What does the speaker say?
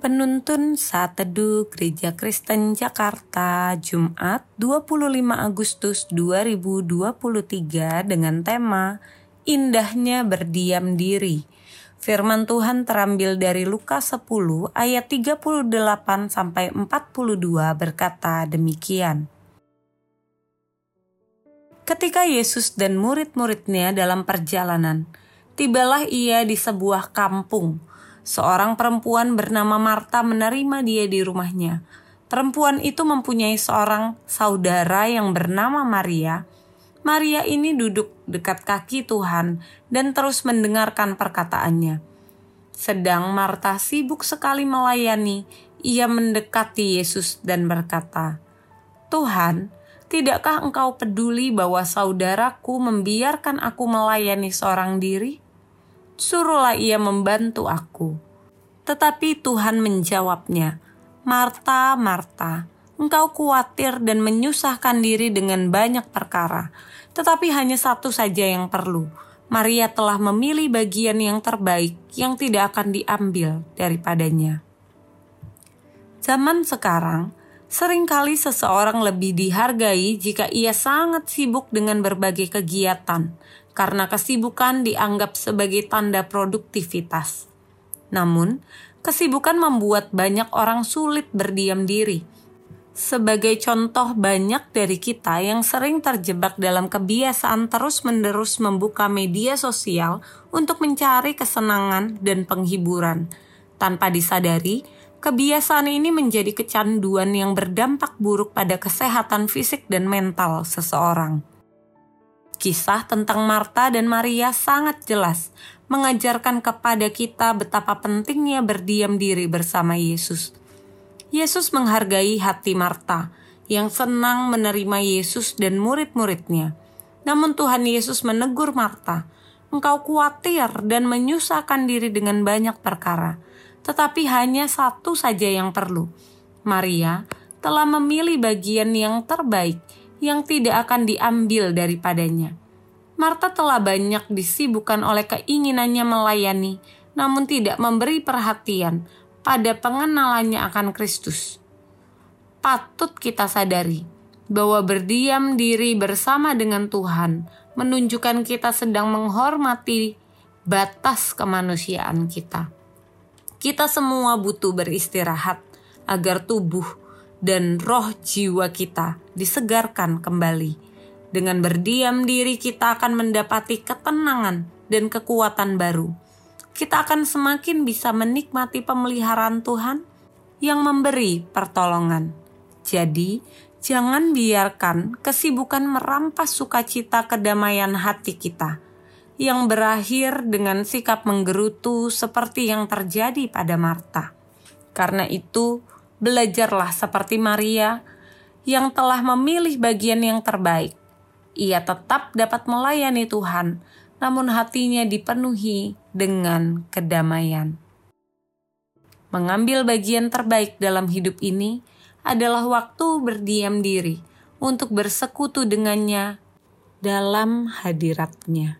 Penuntun Saat Teduh Gereja Kristen Jakarta Jumat 25 Agustus 2023 dengan tema Indahnya Berdiam Diri. Firman Tuhan terambil dari Lukas 10 ayat 38 sampai 42 berkata demikian. Ketika Yesus dan murid-muridnya dalam perjalanan, tibalah ia di sebuah kampung seorang perempuan bernama Marta menerima dia di rumahnya. Perempuan itu mempunyai seorang saudara yang bernama Maria. Maria ini duduk dekat kaki Tuhan dan terus mendengarkan perkataannya. Sedang Marta sibuk sekali melayani, ia mendekati Yesus dan berkata, "Tuhan, tidakkah Engkau peduli bahwa saudaraku membiarkan aku melayani seorang diri?" Suruhlah ia membantu aku. Tetapi Tuhan menjawabnya, Marta, Marta, engkau khawatir dan menyusahkan diri dengan banyak perkara, tetapi hanya satu saja yang perlu. Maria telah memilih bagian yang terbaik yang tidak akan diambil daripadanya. Zaman sekarang, sering kali seseorang lebih dihargai jika ia sangat sibuk dengan berbagai kegiatan, karena kesibukan dianggap sebagai tanda produktivitas. Namun, kesibukan membuat banyak orang sulit berdiam diri. Sebagai contoh, banyak dari kita yang sering terjebak dalam kebiasaan terus-menerus membuka media sosial untuk mencari kesenangan dan penghiburan. Tanpa disadari, kebiasaan ini menjadi kecanduan yang berdampak buruk pada kesehatan fisik dan mental seseorang. Kisah tentang Marta dan Maria sangat jelas, mengajarkan kepada kita betapa pentingnya berdiam diri bersama Yesus. Yesus menghargai hati Marta yang senang menerima Yesus dan murid-muridnya. Namun Tuhan Yesus menegur Marta, "Engkau khawatir dan menyusahkan diri dengan banyak perkara, tetapi hanya satu saja yang perlu." Maria telah memilih bagian yang terbaik yang tidak akan diambil daripadanya. Marta telah banyak disibukkan oleh keinginannya melayani, namun tidak memberi perhatian pada pengenalannya akan Kristus. Patut kita sadari bahwa berdiam diri bersama dengan Tuhan menunjukkan kita sedang menghormati batas kemanusiaan kita. Kita semua butuh beristirahat agar tubuh dan roh jiwa kita disegarkan kembali. Dengan berdiam diri, kita akan mendapati ketenangan dan kekuatan baru. Kita akan semakin bisa menikmati pemeliharaan Tuhan yang memberi pertolongan. Jadi, jangan biarkan kesibukan merampas sukacita kedamaian hati kita yang berakhir dengan sikap menggerutu seperti yang terjadi pada Marta. Karena itu, belajarlah seperti Maria yang telah memilih bagian yang terbaik. Ia tetap dapat melayani Tuhan, namun hatinya dipenuhi dengan kedamaian. Mengambil bagian terbaik dalam hidup ini adalah waktu berdiam diri untuk bersekutu dengannya dalam hadiratnya.